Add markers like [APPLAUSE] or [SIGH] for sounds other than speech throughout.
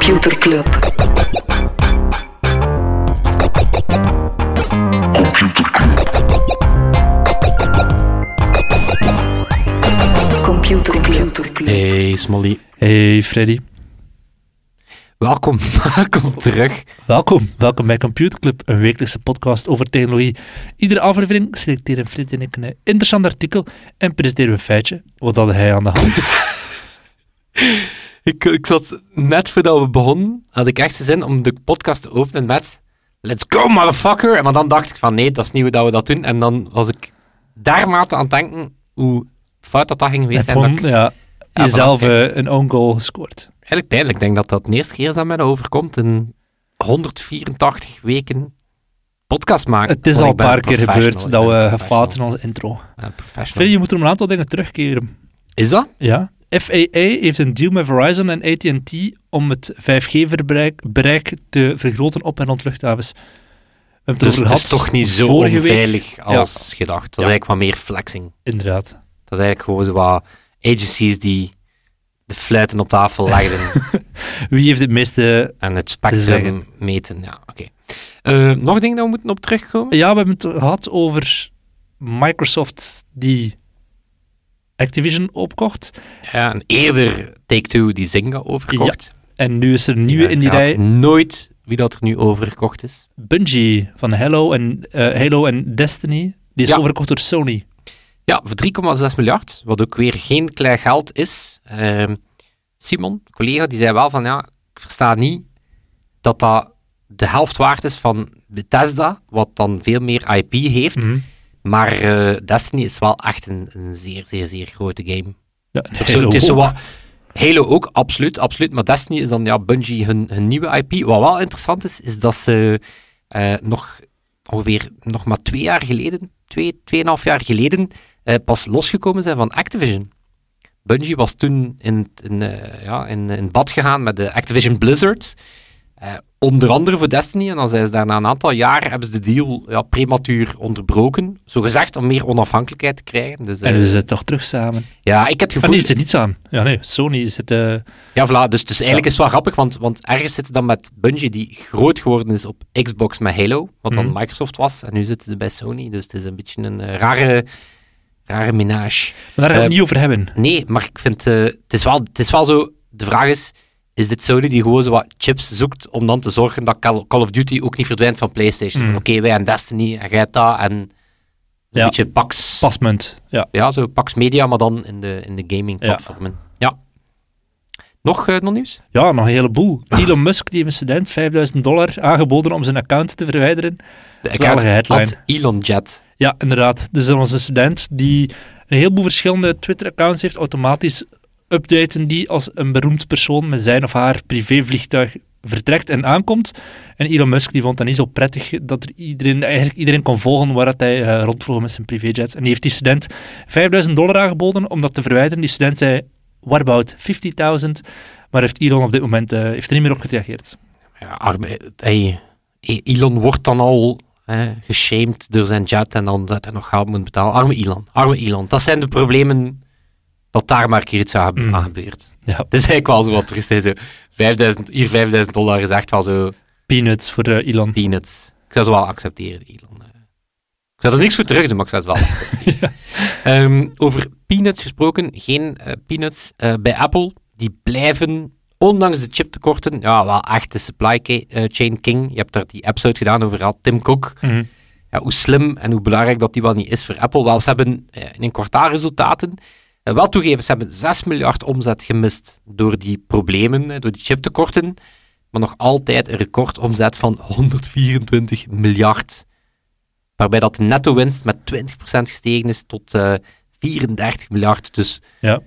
Computer Club. Computer Club. Hey Smolly, Hey Freddy, welkom, [LAUGHS] welkom terug. welkom. Welkom bij Computer Club, een wekelijkse podcast over technologie. Iedere aflevering selecteren Freddy en ik een interessant artikel en presenteren we een feitje. Wat had hij aan de hand? [LAUGHS] Ik, ik zat net voordat we begonnen, had ik echt zin om de podcast te openen met Let's go motherfucker! En maar dan dacht ik van nee, dat is niet hoe dat we dat doen. En dan was ik daarmate aan het denken hoe fout dat, dat ging geweest En zijn. Dat van, ik- ja, Ja, jezelf eh, een own goal gescoord. Eigenlijk pijnlijk. Ik denk dat dat de eerste keer is dat mij dat overkomt in 184 weken podcast maken. Het is al een paar keer gebeurd dat we gefaald in onze intro. Freddy, je moet er een aantal dingen terugkeren. Is dat? Ja. FAA heeft een deal met Verizon en AT&T om het 5G-bereik bereik te vergroten op en rond luchthavens. We hebben Dus het is toch niet zo week. onveilig als gedacht. Dat is eigenlijk wat meer flexing. Inderdaad. Dat is eigenlijk gewoon zo wat agencies die de fluiten op tafel legden [LAUGHS] Wie heeft het meeste... en het spectrum meten. Ja, oké. Eh, nog dingen dat we moeten op terugkomen? Ja, we hebben het gehad over Microsoft die Activision opkocht. Ja, en eerder Take-Two die Zynga overkocht. En nu is er een nieuwe Ja, in die rij. nooit wie dat er nu overgekocht is. Bungie van Halo en, eh, Halo en Destiny. Die is Ja. overgekocht door Sony. Ja, voor 3,6 miljard, wat ook weer geen klein geld is. Ehm, Simon, collega, die zei wel van ja, ik versta niet dat dat de helft waard is van Bethesda, wat dan veel meer IP heeft. Mhm. Maar eh, Destiny is wel echt een, een zeer, zeer, zeer grote game. Ja, Halo het is zo ook. wat, Halo ook, absoluut, absoluut. Maar Destiny is dan ja, Bungie hun, hun nieuwe IP. Wat wel interessant is, is dat ze eh, nog ongeveer nog maar twee jaar geleden, twee, tweeënhalf jaar geleden, eh, pas losgekomen zijn van Activision. Bungie was toen in, in, ja, in, in bad gegaan met de Activision Blizzard. Eh, onder andere voor Destiny. En dan zijn ze daar na een aantal jaar hebben ze de deal ja, prematuur onderbroken. Zo gezegd om meer onafhankelijkheid te krijgen. Dus, En eh, we zitten toch terug samen. ja, ik heb het Ah, gevoel... nee, zit niet samen. Ja, nee, Sony zit... eh, Ja, voilà. Dus, dus eigenlijk is het wel grappig, want, want ergens zitten dan met Bungie, die groot geworden is op Xbox met Halo, wat dan Mhm. Microsoft was, en nu zitten ze bij Sony. Dus het is een beetje een eh, rare, rare menage. maar daar gaan we Eh, het niet over hebben. Nee, maar ik vind, eh, het, is wel, het is wel zo, de vraag is, is dit Sony die gewoon zo wat chips zoekt om dan te zorgen dat Call, of Duty ook niet verdwijnt van PlayStation? Van, Oké, wij en Destiny en jij dat, en een Ja. beetje Pax... Pasmunt. Ja. Ja, zo Pax Media, maar dan in de, in de gaming-platformen. Ja. Nog, eh, nog nieuws? ja, nog een heleboel. Elon Musk die heeft een student 5000 dollar aangeboden om zijn account te verwijderen. De Zalige headline. Elon Jet. Ja, inderdaad. Dus een student die een heleboel verschillende Twitter-accounts heeft, automatisch updaten die als een beroemd persoon met zijn of haar privévliegtuig vertrekt en aankomt. En Elon Musk die vond dat niet zo prettig dat er iedereen, eigenlijk iedereen kon volgen waar dat hij eh, rondvloog met zijn privéjet. En die heeft die student 5000 dollar aangeboden om dat te verwijderen. Die student zei, what about 50.000? Maar heeft Elon op dit moment eh, heeft er niet meer op gereageerd. Ja, arme, hey, Elon wordt dan al hè, geshamed door zijn jet en dan dat hij nog geld moet betalen. Arme Elon, arme Elon. Dat zijn de problemen dat daar maar een keer iets aan, Mm. aan gebeurt. Ja, Het is eigenlijk wel zo wat Zo 5000, hier 5000 dollar is echt wel zo peanuts voor eh, Elon. peanuts. Ik zou ze wel accepteren, Elon. eh. Ik zou er niks voor terug doen, maar ik zou het wel. [LAUGHS] Ehm, over peanuts gesproken, geen eh, peanuts bij Apple. Die blijven, ondanks de chiptekorten, ja, wel echt de supply chain king. Je hebt daar die episode gedaan over Tim Cook. Mhm. Ja, hoe slim en hoe belangrijk dat die wel niet is voor Apple. Wel, ze hebben in een kwartaalresultaten eh, wel toegeven, ze hebben 6 miljard omzet gemist door die problemen, eh, door die chiptekorten. Maar nog altijd een recordomzet van 124 miljard. Waarbij dat de netto-winst met 20% gestegen is tot eh, 34 miljard. Dus Ja.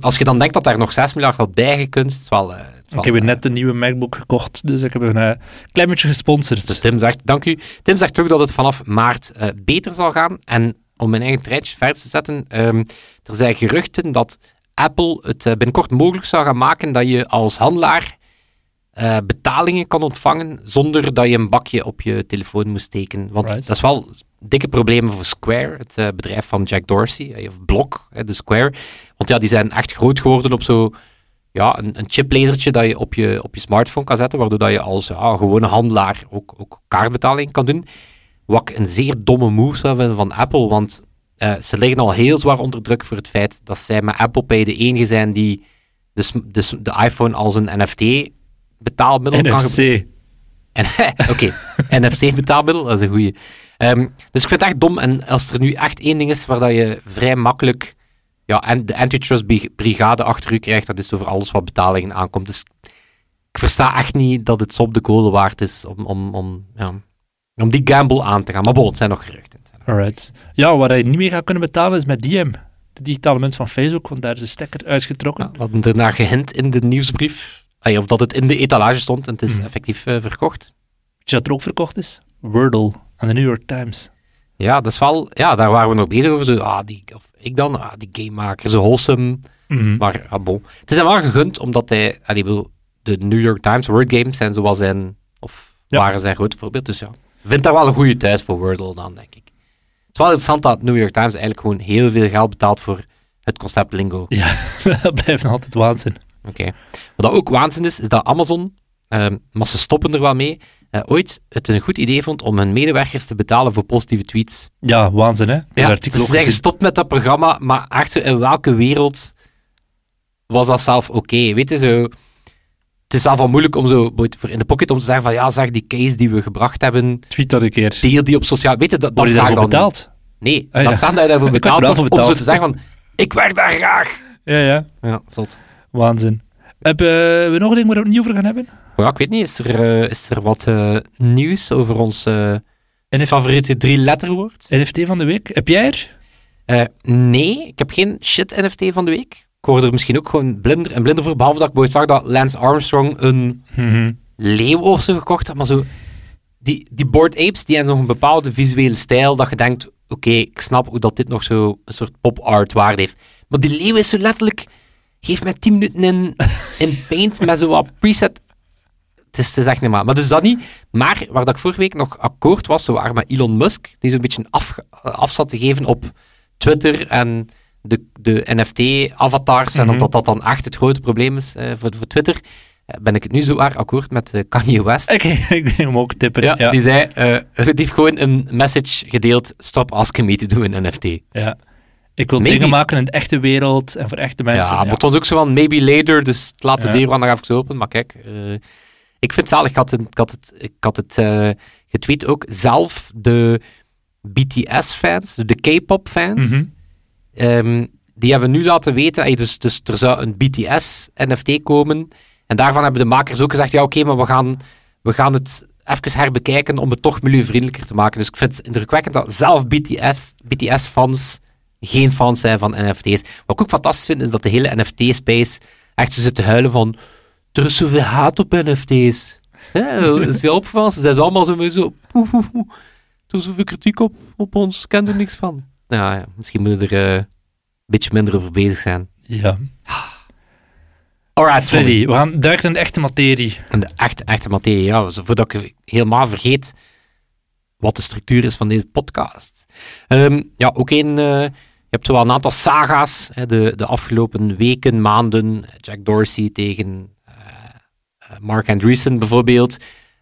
als je dan denkt dat daar nog 6 miljard had bijgekund, is wel... eh, wel, Ik heb eh, net een nieuwe MacBook gekocht, dus ik heb een eh, klein beetje gesponsord. Dus Tim zegt, dank u. Tim zegt toch dat het vanaf maart eh, beter zal gaan. En om mijn eigen treintje verder te zetten, ehm, er zijn geruchten dat Apple het eh, binnenkort mogelijk zou gaan maken dat je als handelaar eh, betalingen kan ontvangen zonder dat je een bakje op je telefoon moet steken. Want Right. dat is wel dikke problemen voor Square, het eh, bedrijf van Jack Dorsey, of Block, de Square. Want ja, die zijn echt groot geworden op zo ja, een, een chiplezertje dat je op, je op je smartphone kan zetten, waardoor dat je als ja, gewone handelaar ook, ook kaartbetaling kan doen. Wat ik een zeer domme move zou vinden van Apple, want eh, ze liggen al heel zwaar onder druk voor het feit dat zij met Apple Pay de enige zijn die de, de, de iPhone als een NFT-betaalmiddel kan gebruiken. NFC. [LAUGHS] Oké, NFC-betaalmiddel, [LAUGHS] dat is een goeie. Ehm, dus ik vind het echt dom. En als er nu echt één ding is waar dat je vrij makkelijk ja, en de antitrust-brigade achter u krijgt, dat is over alles wat betalingen aankomt. Dus ik versta echt niet dat het zo op de kolen waard is om, om, om, ja, om die gamble aan te gaan. Maar bon, het zijn nog geruchten. Alright. Ja, waar je niet meer gaat kunnen betalen is met Diem. De digitale munt van Facebook, want daar is de stekker uitgetrokken. Ja, hadden ernaar gehint in de nieuwsbrief. Of dat het in de etalage stond en het is Mhm. effectief eh, verkocht. Weet je wat er ook verkocht is? Wordle aan de New York Times. Ja, dat is wel, ja, daar waren we nog bezig over. Zo, ah, die, of ik dan, ah, die gamemaker, zo wholesome. Mhm. Maar ah, bon. Het is hem wel gegund, omdat hij, ik bedoel, de New York Times Word Games zijn zoals zijn, of Ja. waren zijn groot voorbeeld. Dus ja, ik vind dat wel een goede tijd voor Wordle dan, denk ik. Het is wel interessant dat New York Times eigenlijk gewoon heel veel geld betaalt voor het concept Lingo. [LAUGHS] Ja, [LAUGHS] dat blijft nog altijd waanzin. Oké. Wat ook waanzin is, is dat Amazon, ehm, maar ze stoppen er wel mee, eh, ooit het een goed idee vond om hun medewerkers te betalen voor positieve tweets. Ja, waanzin hè? Ja, ze zijn gezien. gestopt met dat programma, maar echt, in welke wereld was dat zelf oké? Weet je, zo... Het is zelf wel moeilijk om zo voor in de pocket om te zeggen van ja, zeg, die case die we gebracht hebben, Tweet dat een keer. deel die op sociaal... Weet je, dat, dat je vraag dan betaald? Nee, Ah, ja. dat staat dat je daarvoor [LAUGHS] betaald wordt om zo te zeggen van ik werk daar graag. Ja, ja. Ja, zot. Waanzin. Hebben we nog een ding waar we het niet over gaan hebben? Ja, ik weet niet, is er, eh, is er wat eh, nieuws over ons eh, NF favoriete drie letterwoord? NFT van de week. Heb jij er? Eh, nee, ik heb geen shit NFT van de week. Ik word er misschien ook gewoon blinder en blinder voor, behalve dat ik ooit zag dat Lance Armstrong een leeuw of zo gekocht had, maar zo... Die, die Bored Apes, die hebben nog een bepaalde visuele stijl, dat je denkt, oké, ik snap hoe dat dit nog zo een soort pop-art waarde heeft. Maar die leeuw is zo letterlijk... Geef mij 10 minuten in, in Paint met zo wat preset... Het is, het is echt niet maar. Maar dus dat niet. Maar waar dat ik vorige week nog akkoord was, zo waren met Elon Musk, die zo'n beetje af, af zat te geven op Twitter en de, de NFT-avatars, en Mhm. of dat dat dan echt het grote probleem is eh, voor, voor Twitter, eh, ben ik het nu zo waar akkoord met eh, Kanye West. Oké, [LAUGHS] ik denk hem ook tippen. Ja, Ja, Die zei, eh, die heeft gewoon een message gedeeld, stop asking me to do een NFT. ja. Ik wil Maybe- dingen maken in de echte wereld en voor echte mensen. ja, maar het was ook zo van, maybe later, dus laat de Ja. deur nog even open. Maar kijk, ik vind het zalig, ik had het, ik had het, ik had het getweet ook, zelf de BTS-fans, de K-pop-fans, Mhm. Ehm, die hebben nu laten weten, ey, dus, dus er zou een BTS-NFT komen, en daarvan hebben de makers ook gezegd, ja oké, maar we gaan, we gaan het even herbekijken om het toch milieuvriendelijker te maken. Dus ik vind het indrukwekkend dat zelf BTS, BTS-fans geen fans zijn van NFT's. Wat ik ook fantastisch vind, is dat de hele NFT-space echt zit te huilen van er is zoveel haat op NFT's. Dat is opgevallen. Ze zijn allemaal zo, zo poe, poe, poe. er is zoveel kritiek op, op ons, ik ken er niks van. Nou ja, misschien moeten we er eh, een beetje minder over bezig zijn. Ja. Alright, Freddy. We gaan duiken in de echte materie. En de echte, echte materie, ja, zo voordat ik helemaal vergeet wat de structuur is van deze podcast. Ehm, ja, ook een, eh, je hebt zo wel een aantal saga's hè, de, de afgelopen weken, maanden. Jack Dorsey tegen eh, Mark Andreessen bijvoorbeeld.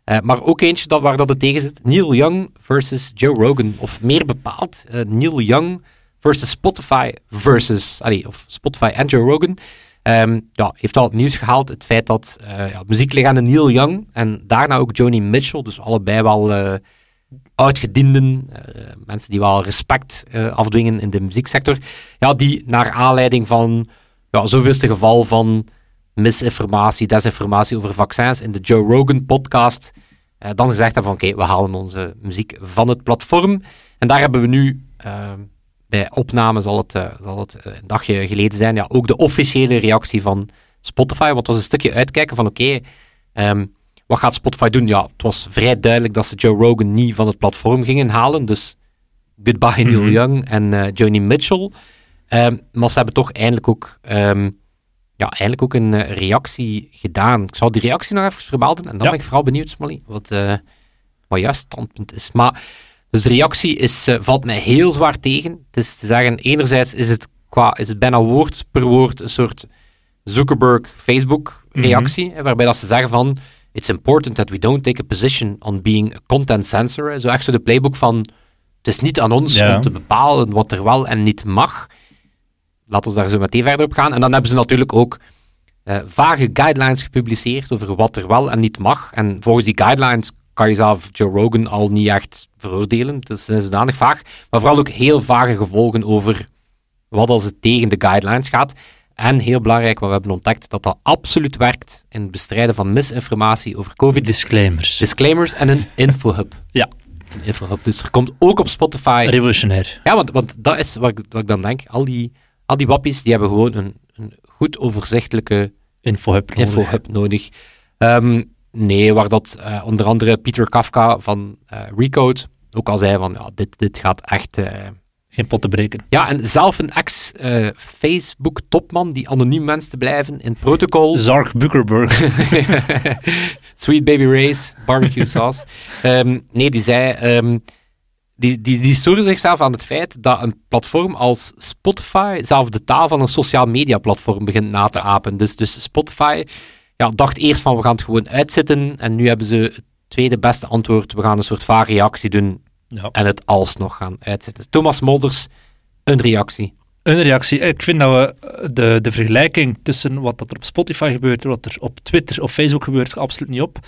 Eh, maar ook eentje dat, waar dat het tegen zit. Neil Young versus Joe Rogan. Of meer bepaald, eh, Neil Young versus Spotify versus... Allee, of Spotify en Joe Rogan. Ehm, ja, heeft al het nieuws gehaald. Het feit dat eh ja, muzieklegende Neil Young en daarna ook Joni Mitchell, dus allebei wel eh uitgedienden, mensen die wel respect afdwingen in de muzieksector, ja, die naar aanleiding van ja, zoveelste geval van misinformatie, desinformatie over vaccins in de Joe Rogan podcast, eh, dan gezegd hebben van oké, we halen onze muziek van het platform. En daar hebben we nu, eh, bij opname zal het, eh, zal het eh, een dagje geleden zijn, ja, ook de officiële reactie van Spotify, want het was een stukje uitkijken van oké, ehm, wat gaat Spotify doen? Ja, het was vrij duidelijk dat ze Joe Rogan niet van het platform gingen halen, dus goodbye Neil Mhm. Young en Joni Mitchell. Ehm, maar ze hebben toch eindelijk ook, ehm, ja, eindelijk ook een eh, reactie gedaan. Ik zal die reactie nog even vermelden en dan Ja. ben ik vooral benieuwd, Smally, wat, eh wat jouw standpunt is. Maar dus de reactie is, eh, valt mij heel zwaar tegen. Het is te zeggen, enerzijds is het, qua, is het bijna woord per woord een soort Zuckerberg Facebook reactie, hè, waarbij dat ze zeggen van it's important that we don't take a position on being a content censor. Zo echt zo de playbook van het is niet aan ons Ja. om te bepalen wat er wel en niet mag. Laten we daar zo meteen verder op gaan. En dan hebben ze natuurlijk ook eh, vage guidelines gepubliceerd over wat er wel en niet mag. En volgens die guidelines kan je zelf Joe Rogan al niet echt veroordelen. Dus ze zijn zodanig vaag. Maar vooral ook heel vage gevolgen over wat als het tegen de guidelines gaat. En heel belangrijk, wat we hebben ontdekt, dat dat absoluut werkt in het bestrijden van misinformatie over COVID. Disclaimers. Disclaimers en een infohub. [LAUGHS] Ja. Een infohub. Dus er komt ook op Spotify Revolutionair. ja, want, want dat is wat wat ik dan denk. Al die, al die wappies die hebben gewoon een, een goed overzichtelijke Infohub nodig. infohub nodig. Ehm, nee, waar dat eh, onder andere Pieter Kafka van eh, Recode ook al zei van ja, dit, dit gaat echt... eh, Geen pot te breken. Ja, en zelf een ex-Facebook-topman die anoniem wenst te blijven in protocol. [LAUGHS] Zark Buckerberg. [LAUGHS] Sweet Baby Ray's barbecue [LAUGHS] sauce. Ehm, nee, die zei... ehm, die, die, die storen zichzelf aan het feit dat een platform als Spotify zelf de taal van een sociaal media platform begint na te apen. Dus, dus Spotify ja, dacht eerst van we gaan het gewoon uitzetten en nu hebben ze het tweede beste antwoord. We gaan een soort vage reactie doen ja. en het alsnog gaan uitzetten. Thomas Molders, een reactie. Een reactie. Ik vind dat we eh, de, de vergelijking tussen wat dat er op Spotify gebeurt en wat er op Twitter of Facebook gebeurt, absoluut niet op.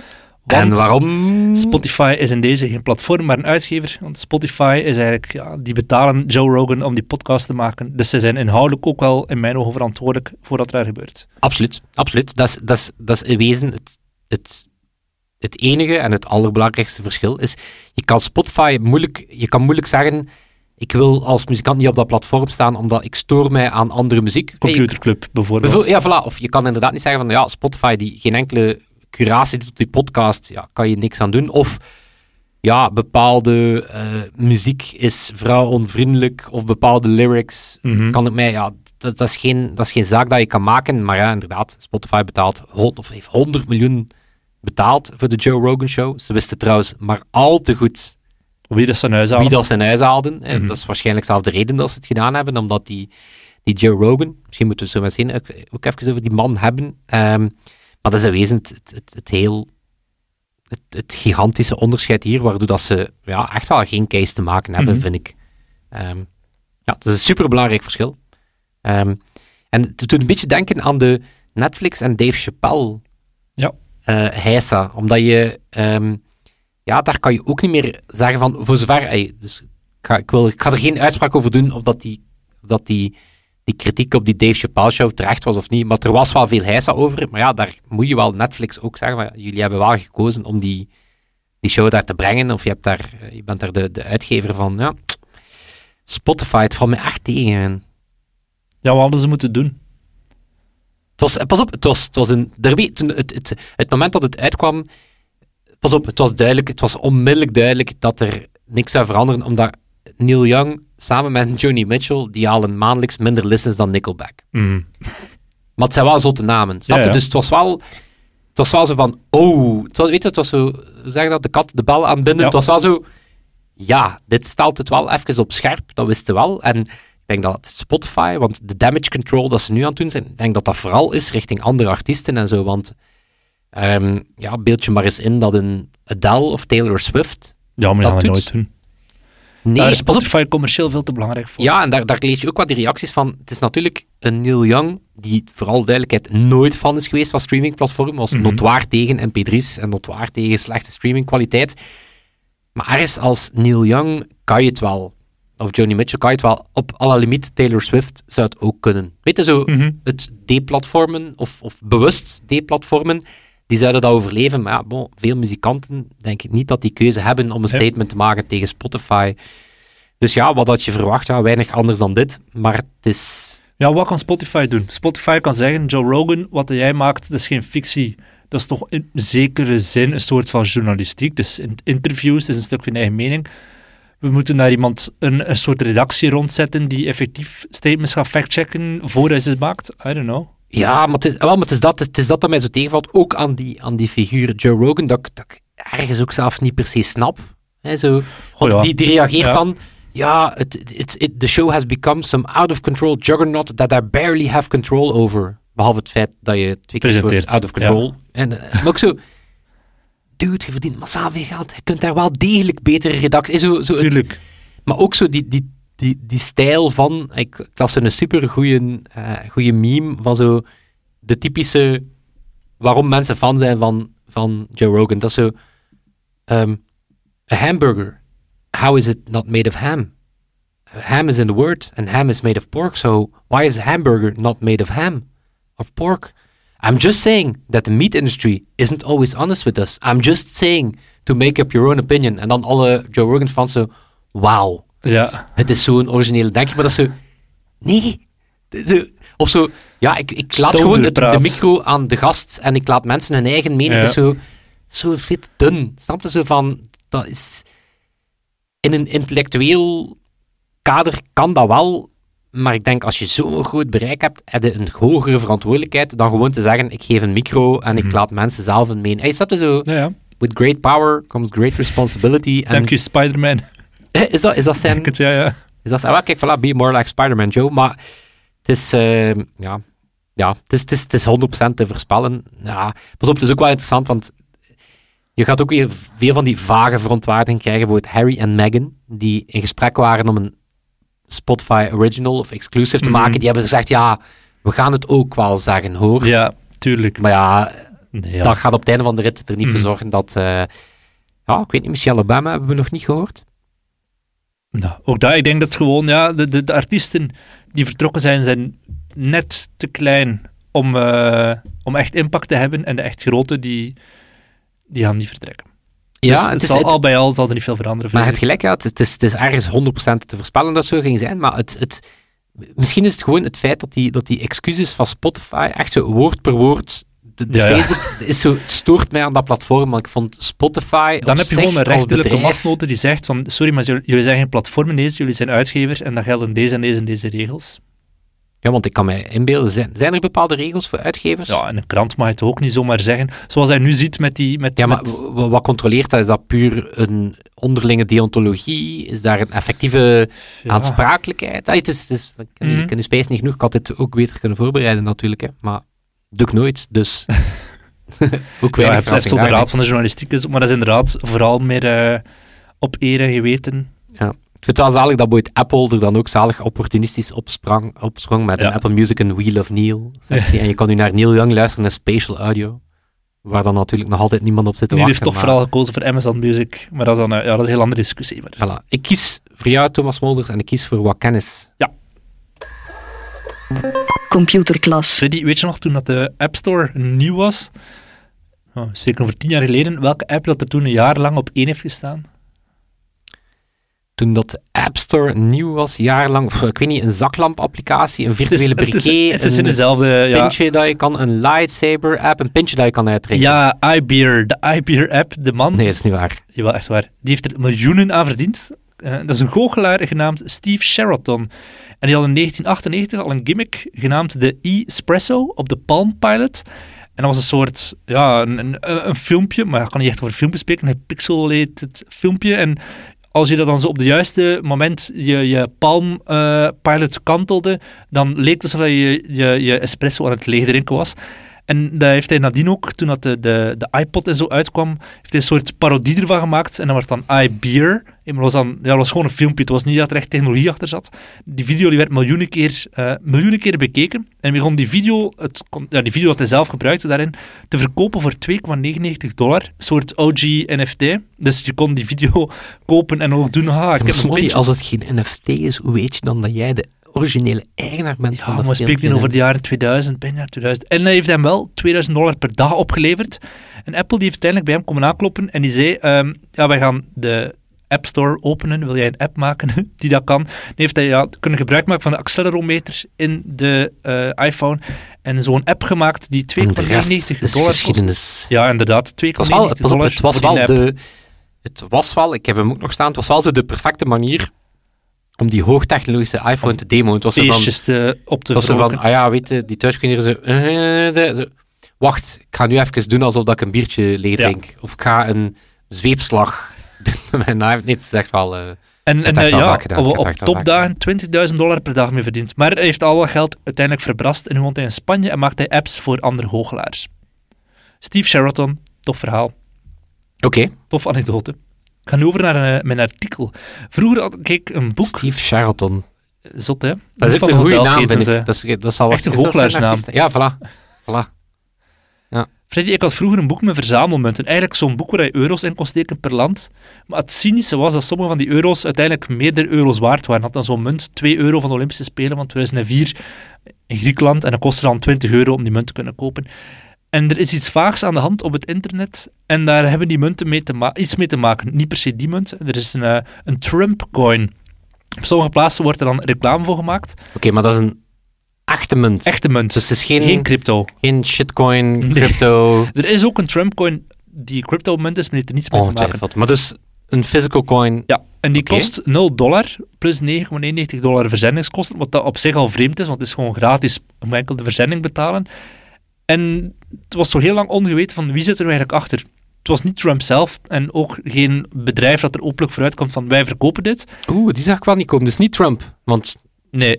Want en waarom? Spotify is in deze geen platform, maar een uitgever. Want Spotify is eigenlijk, ja, die betalen Joe Rogan om die podcast te maken. Dus ze zijn inhoudelijk ook wel in mijn ogen verantwoordelijk voor wat er daar gebeurt. Absoluut, absoluut. Dat is, dat is, dat is in wezen het, het, het enige en het allerbelangrijkste verschil. Is, je kan Spotify moeilijk, je kan moeilijk zeggen, ik wil als muzikant niet op dat platform staan, omdat ik stoor mij aan andere muziek. Computerclub bijvoorbeeld. bijvoorbeeld- ja, voilà. Of je kan inderdaad niet zeggen van, ja, Spotify die geen enkele curatie doet op die podcast, ja, kan je niks aan doen. Of, ja, bepaalde eh, muziek is vrouwonvriendelijk, of bepaalde lyrics Mhm. kan het mij, ja, dat, dat, is geen, dat is geen zaak dat je kan maken. Maar ja, inderdaad, Spotify betaalt, of heeft 100 miljoen betaald voor de Joe Rogan Show. Ze wisten trouwens maar al te goed Wie dat zijn huis wie halen. dat ze in huis haalden. En Mhm. Dat is waarschijnlijk zelf de reden dat ze het gedaan hebben, omdat die, die Joe Rogan, misschien moeten we zo maar zien, ook, ook even over die man hebben. Ehm, maar dat is in wezen het, het, het, het heel... Het, het gigantische onderscheid hier, waardoor dat ze ja, echt wel geen case te maken hebben, Mhm. vind ik. Ehm, ja, het is een superbelangrijk verschil. Ehm, en het doet een beetje denken aan de Netflix en Dave Chappelle Ja. eh heisa, omdat je... ehm, ja, daar kan je ook niet meer zeggen van, voor zover... ey, dus ik, ga, ik, wil, ik ga er geen uitspraak over doen of dat die, of dat die, die kritiek op die Dave Chappelle show terecht was of niet, maar er was wel veel heisa over. Maar ja, daar moet je wel Netflix ook zeggen, ja, jullie hebben wel gekozen om die, die show daar te brengen, of je, hebt daar, eh, je bent daar de, de uitgever van. Ja. Spotify, het valt me echt tegen. Ja, wat hadden ze moeten doen? Het was, pas op, het was, het was een derby. Toen het, het, het moment dat het uitkwam, pas op, het was duidelijk, het was onmiddellijk duidelijk dat er niks zou veranderen, omdat Neil Young samen met Joni Mitchell, die halen maandelijks minder listens dan Nickelback. Mhm. Maar het zijn wel zotte namen, snap je? Ja, ja. Dus het was wel... Het was wel zo van, oh, het was, weet je, het was zo, hoe zeg je dat, de kat de bel aanbinden. Ja. Het was wel zo, ja, dit stelt het wel even op scherp, dat wisten we wel. En ik denk dat Spotify, want de damage control dat ze nu aan het doen zijn, ik denk dat dat vooral is richting andere artiesten en zo, want ehm, ja, beeld je maar eens in dat een Adele of Taylor Swift... Ja, maar Dat dat gaan we nooit doen. Nee, Daar is pas op, Spotify commercieel veel te belangrijk voor. ja, en daar, daar lees je ook wat die reacties van. Het is natuurlijk een Neil Young, die vooral duidelijkheid nooit fan is geweest van streamingplatformen, was Mhm. notwaar tegen mp3's en notwaar tegen slechte streamingkwaliteit. Maar ergens als Neil Young kan je het wel, of Joni Mitchell kan je het wel, op alle limiet Taylor Swift zou het ook kunnen. Weet je, zo Mhm. het deplatformen, of, of bewust deplatformen, die zouden dat overleven. Maar ja, bon, veel muzikanten denk ik niet dat die keuze hebben om een Ja. statement te maken tegen Spotify. Dus ja, wat had je verwacht? Ja, weinig anders dan dit. Maar het is... Ja, wat kan Spotify doen? Spotify kan zeggen, Joe Rogan, wat jij maakt, dat is geen fictie. Dat is toch in zekere zin een soort van journalistiek. Dus in interviews is een stuk van eigen mening. We moeten daar iemand een, een soort redactie rondzetten die effectief statements gaat factchecken voor hij ze maakt. I don't know. Ja, maar het is, wel, maar het is, dat, het is dat dat mij zo tegenvalt. Ook aan die, aan die figuur Joe Rogan, dat, ik- dat ik ergens ook zelf niet per se snap. Hè, zo. Want ja. die, die reageert Ja. dan... Ja, het, het, it, the show has become some out-of-control juggernaut that I barely have control over. Behalve het feit dat je twee keer Presenteert, out of control... En, eh, maar ook zo... Dude, je verdient massaal veel geld. Je kunt daar wel degelijk betere redactie... Zo, zo het- Tuurlijk. maar ook zo die, die, die, die stijl van... Ik, ik las een super goede goede meme van zo... De typische... Waarom mensen fan zijn van, van Joe Rogan. Dat is zo... ehm, a hamburger. How is it not made of ham? Ham is in the word, and ham is made of pork. So why is a hamburger not made of ham? Of pork? I'm just saying that the meat industry isn't always honest with us. I'm just saying to make up your own opinion. En dan alle Joe Rogan fans zo... Wauw Ja. het is zo'n originele denkje, maar dat is zo... Nee. Zo, of zo, ja, ik, ik laat gewoon het, de micro aan de gast en ik laat mensen hun eigen mening. Ja. Zo, zo te dun. Snap je? Zo van, dat is... In een intellectueel kader kan dat wel, maar ik denk als je zo'n groot bereik hebt, heb je een hogere verantwoordelijkheid dan gewoon te zeggen, ik geef een micro en ik Mhm. laat mensen zelf een mening... Hey, snap je zo? Ja, ja. With great power comes great responsibility. Dank je, Spider-Man. Is dat, is dat zijn... Het, ja, ja. Dus dat is, ah, kijk, voilà, be more like Spider-Man Joe. Maar het is, eh, ja, ja, het is, het is, het is 100% te voorspellen. Ja, pas op, het is ook wel interessant, want je gaat ook weer veel van die vage verontwaardiging krijgen. Bijvoorbeeld Harry en Meghan, die in gesprek waren om een Spotify original of exclusive te Mhm. maken. Die hebben gezegd, ja, we gaan het ook wel zeggen, hoor. Ja, tuurlijk. Maar ja, Nee, ja. dat gaat op het einde van de rit er niet voor Mhm. zorgen dat... eh, ja, ik weet niet, Michelle Obama hebben we nog niet gehoord. Nou, ook dat, ik denk dat gewoon, ja, de, de, de artiesten die vertrokken zijn, zijn net te klein om, eh, om echt impact te hebben. En de echt grote, die, die gaan niet vertrekken. Ja, dus het is, zal het- al bij al zal er niet veel veranderen. Maar het gelijk, ja, het, is- het, is, het is ergens 100% te voorspellen dat het zo ging zijn, maar het, het, misschien is het gewoon het feit dat die, dat die excuses van Spotify echt zo woord per woord, de, de Ja, ja. Facebook is zo, het stoort mij aan dat platform, maar ik vond Spotify Dan heb je gewoon een rechterlijke mastnote die zegt van, sorry, maar jullie zijn geen platform ineens, jullie zijn uitgever en dan gelden deze en deze en deze regels. Ja, want ik kan mij inbeelden, zijn, zijn er bepaalde regels voor uitgevers? Ja, en een krant mag toch ook niet zomaar zeggen. Zoals hij nu ziet met die... Met, Ja, maar met- wat controleert dat? Is dat puur een onderlinge deontologie? Is daar een effectieve ja. aansprakelijkheid? Ah, het is, het is, ik ken die space niet genoeg. Ik had dit ook beter kunnen voorbereiden natuurlijk, hè. maar doe ik nooit, dus... [LAUGHS] ook Ja, je weinig hebt, je hebt zo de raad van de journalistiek, is- maar dat is inderdaad vooral meer eh, op eer en geweten. Ik vind het wel zalig dat bijvoorbeeld Apple er dan ook zalig opportunistisch opsprang, opsprong met Ja. een Apple Music en Wheel of Neil. sectie. [LAUGHS] En je kan nu naar Neil Young luisteren naar Spatial Audio, waar dan natuurlijk nog altijd niemand op zit te Die wachten. heeft toch maar- vooral gekozen voor Amazon Music, maar dat is dan eh, ja, dat is een heel andere discussie. Maar. Voilà. Ik kies voor jou, Thomas Molders, en ik kies voor wat kennis. Computerklas. Freddy, weet je nog toen dat de App Store nieuw was? Oh, zeker over tien jaar geleden. Welke app dat er toen een jaar lang op één heeft gestaan? Toen dat de App Store nieuw was, jarenlang, pff, ik weet niet, een zaklamp-applicatie, een Het is, virtuele het is, briquet, het is in een dezelfde... Ja, pintje dat je kan, een lightsaber-app, een pintje dat je kan uitdrinken. ja iBeer, de iBeer app, de man. Nee, dat is niet waar. Jawel, echt waar. Die heeft er miljoenen aan verdiend. Eh, dat is een goochelaar genaamd Steve Sheraton. En die had in 1998 al een gimmick genaamd de e-Espresso op de Palm Pilot. En dat was een soort, ja, een, een, een filmpje, maar ik kan niet echt over filmpjes spreken, een pixelated filmpje. En als je dat dan zo op het juiste moment je, je Palm eh, Pilot kantelde, dan leek het alsof je, je je espresso aan het leeg drinken was. En daar heeft hij nadien ook, toen dat de, de, de iPod en zo uitkwam, heeft hij een soort parodie ervan gemaakt. En dat werd dan iBeer. Dat was, dan, ja, dat was gewoon een filmpje. Het was niet dat er echt technologie achter zat. Die video die werd miljoenen keer, eh, miljoenen keer bekeken. En begon die video, het, ja, die video dat hij zelf gebruikte daarin, te verkopen voor 2,99 dollar. Een soort OG NFT. Dus je kon die video [LAUGHS] kopen en ook doen. Ha, ik Ja, heb als het geen NFT is, hoe weet je dan dat jij de originele eigenaar bent van Ja, de maar filmpje? over de jaren 2000, bijna 2000. En hij heeft hem wel 2000 dollar per dag opgeleverd. En Apple die heeft uiteindelijk bij hem komen aankloppen en die zei, ehm, ja, wij gaan de App Store openen, wil jij een app maken [LAUGHS] die dat kan? Dan heeft hij ja, kunnen gebruik maken van de accelerometer in de eh, iPhone en zo'n app gemaakt die 2,99 En de rest is dollar kost. geschiedenis. Ja, inderdaad, 2,99 Het was wel, pas op, dollar het was wel de... Het was wel, ik heb hem ook nog staan, het was wel zo de perfecte manier om die hoogtechnologische iPhone te demoen. Het was zo van, te, op te was zo van ah ja, weet je, die thuiskinderen zo... eh, de- de- wacht, ik ga nu even doen alsof dat ik een biertje leeg Ja. drink. Of ik ga een zweepslag [LAUGHS] doen met mijn iPhone. Nee, het is echt wel... eh, En, en eh, ja, op, topdagen 20.000 dollar per dag mee verdiend. Maar hij heeft al dat geld uiteindelijk verbrast en nu woont hij in Spanje en maakt hij apps voor andere goochelaars. Steve Sheraton, tof verhaal. Oké, Tof anekdote. Ik ga nu over naar eh, mijn artikel. Vroeger had ik een boek. Steve Sheraton. Zot, hè? Dat is ook een goede naam, vind ik. Dat, is, dat zal Echt een goochelaarsnaam. Ja, voilà. voilà. Freddy, ik had vroeger een boek met verzamelmunten. Eigenlijk zo'n boek waar je euro's in kon steken per land. Maar het cynische was dat sommige van die euro's uiteindelijk meerdere euro's waard waren. Had dan zo'n munt 2 euro van de Olympische Spelen van 2004 in Griekenland. En dat kostte dan 20 euro om die munt te kunnen kopen. En er is iets vaags aan de hand op het internet. En daar hebben die munten mee te iets mee te maken. Niet per se die munt. Er is een, eh, een Trump-coin. Op sommige plaatsen wordt er dan reclame voor gemaakt. Oké, maar dat is een echte munt. Echte munt. Dus het is geen, Geen crypto. geen shitcoin, Nee. crypto. [LAUGHS] Er is ook een Trump-coin die crypto-munt is, maar die heeft er niets mee te maken. Maar dus een physical coin. Ja, en die kost 0 dollar plus 9,91 dollar verzendingskosten, wat dat op zich al vreemd is, want het is gewoon gratis om enkel de verzending betalen. En het was zo heel lang ongeweten van wie zit er eigenlijk achter. Het was niet Trump zelf en ook geen bedrijf dat er openlijk vooruit komt van wij verkopen dit. Oeh, die zag ik wel niet komen. Dus niet Trump. Want Nee. het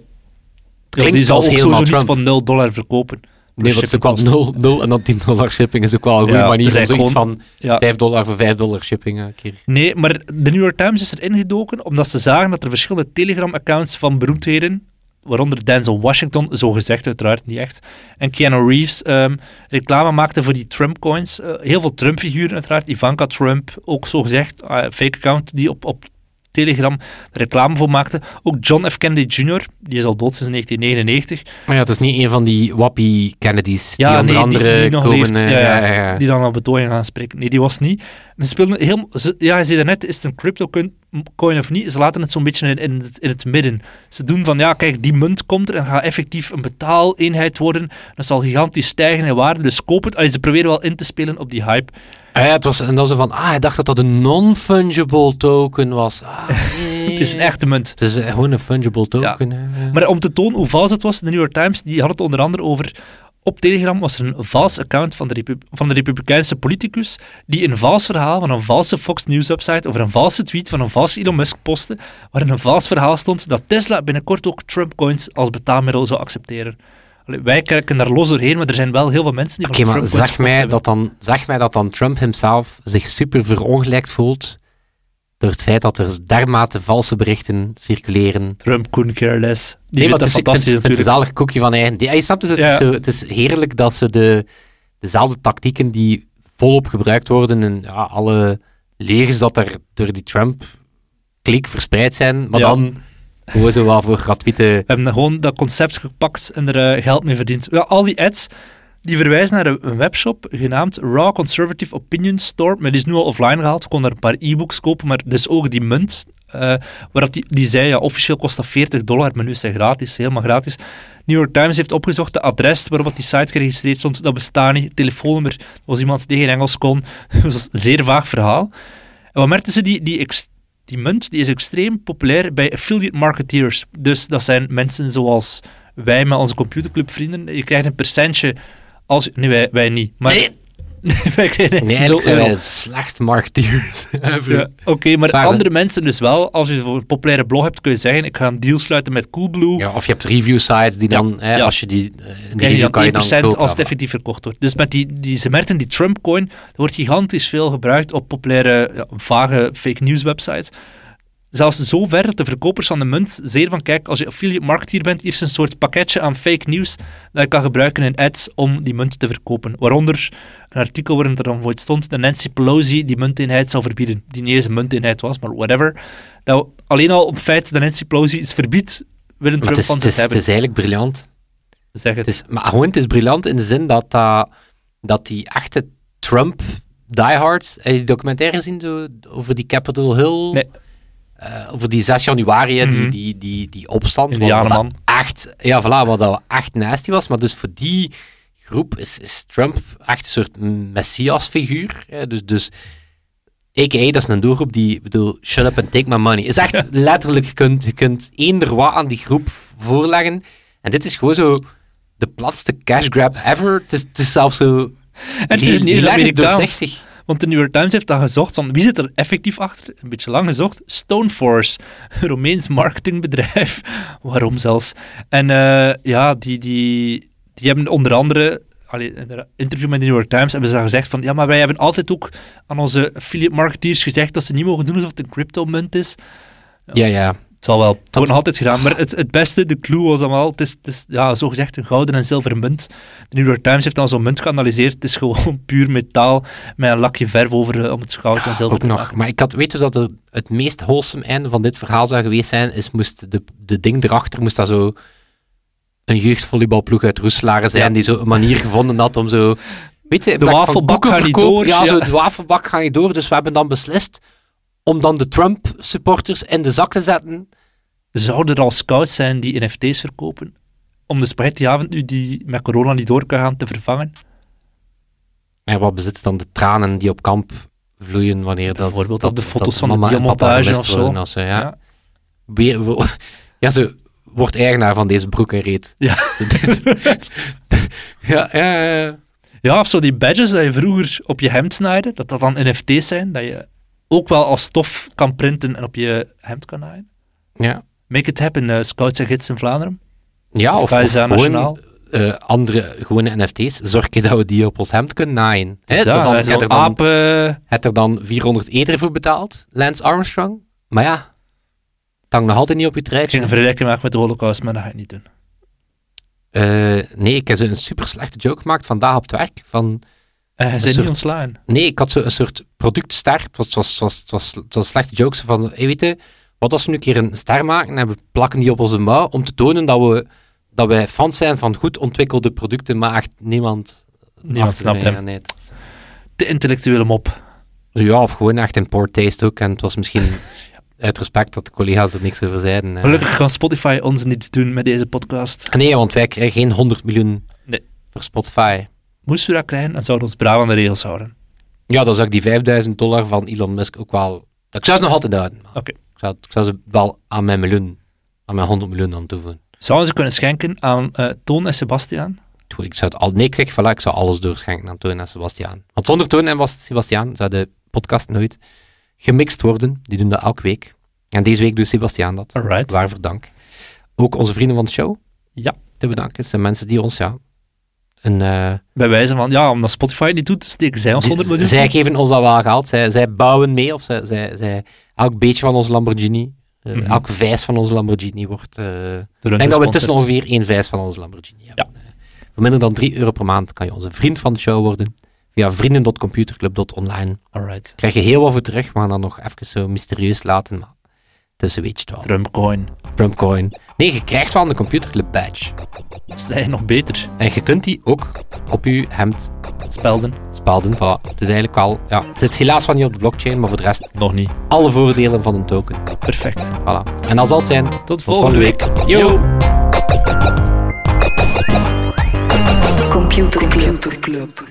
Ja, klinkt die zal ook sowieso niet van 0 dollar verkopen. Nee, het is ook wel shippingkosten. 0, 0 en dan 10 dollar shipping is ook wel een goede Ja, manier om zoiets eigenlijk van Ja. 5 dollar voor 5 dollar shipping een keer. Nee, maar de New York Times is er ingedoken omdat ze zagen dat er verschillende Telegram-accounts van beroemdheden, waaronder Denzel Washington, zo gezegd uiteraard niet echt, en Keanu Reeves, ehm, reclame maakten voor die Trump-coins. Eh, heel veel Trump-figuren uiteraard, Ivanka Trump, ook zo gezegd, eh, fake account die op, op Telegram reclame voor maakte. Ook John F. Kennedy Jr., die is al dood sinds 1999, Maar ja, het is niet een van die wappie Kennedys Ja, die onder nee, andere die nog komen... leeft. eh, Ja, ja, ja. ja, ja. die dan op betoging gaan spreken. Nee, die was niet. Ze speelden heel... Ze, ja, je zei daarnet, is het een crypto coin- coin of niet? Ze laten het zo'n beetje in, in, het, in het midden. Ze doen van, ja, kijk, die munt komt er en gaat effectief een betaaleenheid worden. Dat zal gigantisch stijgen in waarde, dus koop het. Allee, ze proberen wel in te spelen op die hype. Ah, ja, het was, en dan zo van, ah, hij dacht dat dat een non-fungible token was. Ah, nee. [LAUGHS] Het is een echte munt. Het is gewoon een fungible token. Maar om te tonen hoe vals het was, de New York Times die had het onder andere over. Op Telegram was er een vals account van de, van de Republikeinse politicus die een vals verhaal van een valse Fox News website over een valse tweet van een valse Elon Musk postte, waarin een vals verhaal stond dat Tesla binnenkort ook Trump coins als betaalmiddel zou accepteren. Allee, wij kijken daar los doorheen, maar er zijn wel heel veel mensen die Oké, van maar Trump gekocht mij, dat dan, zeg mij dat dan Trump himself zich super verongelijkt voelt door het feit dat er dermate valse berichten circuleren. Trump couldn't care less. Die nee, maar het dat is, ik vind, vind een zalig koekje van eigen. Ja, je snapt dus, het, Ja. is zo, het is heerlijk dat ze de, dezelfde tactieken die volop gebruikt worden in ja, alle legers dat er door die Trump-klik verspreid zijn, maar Ja. dan gewoon zo wel voor gratuite... We hebben gewoon dat concept gepakt en er eh, geld mee verdiend. Ja, al die ads die verwijzen naar een webshop genaamd Raw Conservative Opinion Store. Maar die is nu al offline gehaald. Je kon daar een paar e-books kopen, maar dus ook die munt. eh waar dat die, die zei, ja, officieel kost dat 40 dollar, maar nu is dat gratis, helemaal gratis. New York Times heeft opgezocht de adres waarop die site geregistreerd stond. Dat bestaat niet. Telefoonnummer. Er was iemand die geen Engels kon. [LAUGHS] Dat was een zeer vaag verhaal. En wat merkten ze? Die, die, die munt die is extreem populair bij affiliate marketeers. Dus dat zijn mensen zoals wij met onze computerclubvrienden. Je krijgt een percentje als... Nee, wij, wij niet. Maar nee, nul eigenlijk zijn wij slecht marketeers. [LAUGHS] Ja, Oké, maar Zwaar, hè? andere mensen dus wel. Als je voor een populaire blog hebt, kun je zeggen, ik ga een deal sluiten met Coolblue. Ja, of je hebt review sites die Ja, dan, hè, ja. als je die, eh, die review dan 1% kan je dan kopen. als het effectief verkocht wordt. Dus met die, die, ze merkten die Trump-coin, er wordt gigantisch veel gebruikt op populaire, ja, vage fake news websites. Zelfs zo ver dat de verkopers van de munt zeer van, kijk, als je affiliate marketeer bent, hier is een soort pakketje aan fake news dat je kan gebruiken in ads om die munt te verkopen. Waaronder een artikel waarin er dan voor stond dat Nancy Pelosi die munteenheid zou verbieden. Die niet eens een munteenheid was, maar whatever. Dat alleen al op het feit dat Nancy Pelosi iets verbiedt, willen Trump van zich is, het hebben. is eigenlijk briljant. Zeg het. Het is, maar gewoon, het is briljant in de zin dat, dat, dat die echte Trump diehards, heb je die documentaire gezien over die Capitol Hill? Nee. Eh, over die 6 januari, hè, Mhm. die, die, die, die opstand. Indianenman. echt, ja, voilà, wat dat echt nasty was. Maar dus voor die groep is, is Trump echt een soort messiasfiguur. hè. Dus, dus a.k.a. dat is een doelgroep die, ik bedoel, shut up and take my money. Is echt [LAUGHS] letterlijk, je kunt, je kunt eender wat aan die groep voorleggen. En dit is gewoon zo de platste cash grab ever. Het is, het is zelfs zo En het is niet eens Amerikaans. Want de New York Times heeft dan gezocht van wie zit er effectief achter? Een beetje lang gezocht. Stoneforce, [LAUGHS] een Romeins marketingbedrijf. [LAUGHS] Waarom zelfs? En eh, ja, die, die, die hebben onder andere in een interview met de New York Times hebben ze gezegd van ja, maar wij hebben altijd ook aan onze affiliate marketeers gezegd dat ze niet mogen doen alsof het een crypto-munt is. Ja, ja. Zal wel. Het wordt nog altijd gedaan. Maar het, het beste, de clue was allemaal, het is, het is ja, zogezegd een gouden en zilveren munt. De New York Times heeft dan zo'n munt geanalyseerd. Het is gewoon [LAUGHS] puur metaal met een lakje verf over eh, om het goud en zilver Ook te nog. maken. Maar ik had weten dat er het meest wholesome einde van dit verhaal zou geweest zijn, is moest de, de ding erachter, moest dat zo een jeugdvolleybalploeg uit Roeselare zijn, Ja. die zo een manier gevonden had om zo... Weet je, De wafelbak gaat niet verkopen- door, Ja, ja. Zo, de wafelbak gaat niet door. Dus we hebben dan beslist om dan de Trump-supporters in de zak te zetten. Zouden er al scouts zijn die NFT's verkopen? Om de spaghettiavond nu die met corona niet door kan gaan te vervangen? En wat bezitten dan de tranen die op kamp vloeien wanneer dat... Bijvoorbeeld dat, op de foto's van de gemist of zo. zo, ja. Ja. Weer- [LAUGHS] ja, ze wordt eigenaar van deze broek en reet. Ja. [LAUGHS] ja, ja, ja. Ja, of zo die badges dat je vroeger op je hemd snijde, dat dat dan NFT's zijn, dat je ook wel als stof kan printen en op je hemd kan naaien. ja. Make it happen, eh, Scouts en Gids in Vlaanderen. Ja, Of of, Nationaal. eh, andere gewone NFT's. Zorg je dat we die op ons hemd kunnen naaien. Dus dan, er dan, aap... eh, heb er dan 400 eder voor betaald, Lance Armstrong. Maar ja, het hangt nog altijd niet op je ik ging een vergelijking maken met de holocaust, maar dat ga ik niet doen. Eh, nee, ik heb een super slechte joke gemaakt vandaag op het werk. Van, Hij Een zijn niet ontslaan. nee, ik had zo een soort productster. Het was, was, was, was, slechte jokes van, hey, weet je, wat als we nu een keer een ster maken en we plakken die op onze mouw om te tonen dat we dat wij fans zijn van goed ontwikkelde producten, maar echt niemand... Niemand snapt hem. nee, De intellectuele mop. Ja, of gewoon echt in poor taste ook. En het was misschien [LAUGHS] uit respect dat de collega's er niks over zeiden. eh. Gelukkig kan Spotify ons niets doen met deze podcast. Nee, want wij krijgen geen 100 miljoen Nee. voor Spotify. Moesten we dat krijgen, dan zouden we ons braaf aan de regels houden. Ja, dan zou ik die 5000 dollar van Elon Musk ook wel... Ik zou ze nog altijd houden. Oké. Ik, zou, ik zou ze wel aan mijn miljoen, aan mijn 100 miljoen aan toevoegen. Zouden ze kunnen schenken aan eh, Toon en Sebastiaan? Goed, Ik zou het al... Nee, kijk, voilà, ik zou alles doorschenken aan Toon en Sebastiaan. Want zonder Toon en Sebastiaan zou de podcast nooit gemixt worden. Die doen dat elke week. En deze week doet Sebastiaan dat. Alright. Waarvoor dank. Ook onze vrienden van de show Ja. te bedanken. Het zijn mensen die ons, ja, een... eh, Bij wijze van, ja, omdat Spotify niet doet, steken zij ons 100 miljoen zij geven ons dat wel geld. Zij, zij bouwen mee, of zij, zij, zij, elk beetje van onze Lamborghini, Mhm. elke vijs van onze Lamborghini wordt... eh, ik denk dat we tussen ongeveer één vijs van onze Lamborghini hebben. Eh, Voor minder dan 3 euro per maand kan je onze vriend van de show worden. Via vrienden.computerclub.online. Alright. Krijg je heel wat voor terug, maar dan nog even zo mysterieus laten. Maar tussen weet je het wel. Trumpcoin. Trumpcoin. Nee, je krijgt wel een computerclub badge. Dat is eigenlijk nog beter. En je kunt die ook op je hemd Spelden. spelden. Voilà. Het is eigenlijk wel... Ja, het zit helaas wel niet op de blockchain, maar voor de rest Nog niet. alle voordelen van een token. Perfect. Voilà. En dat zal het zijn. Tot volgende week. Yo! Computer Club.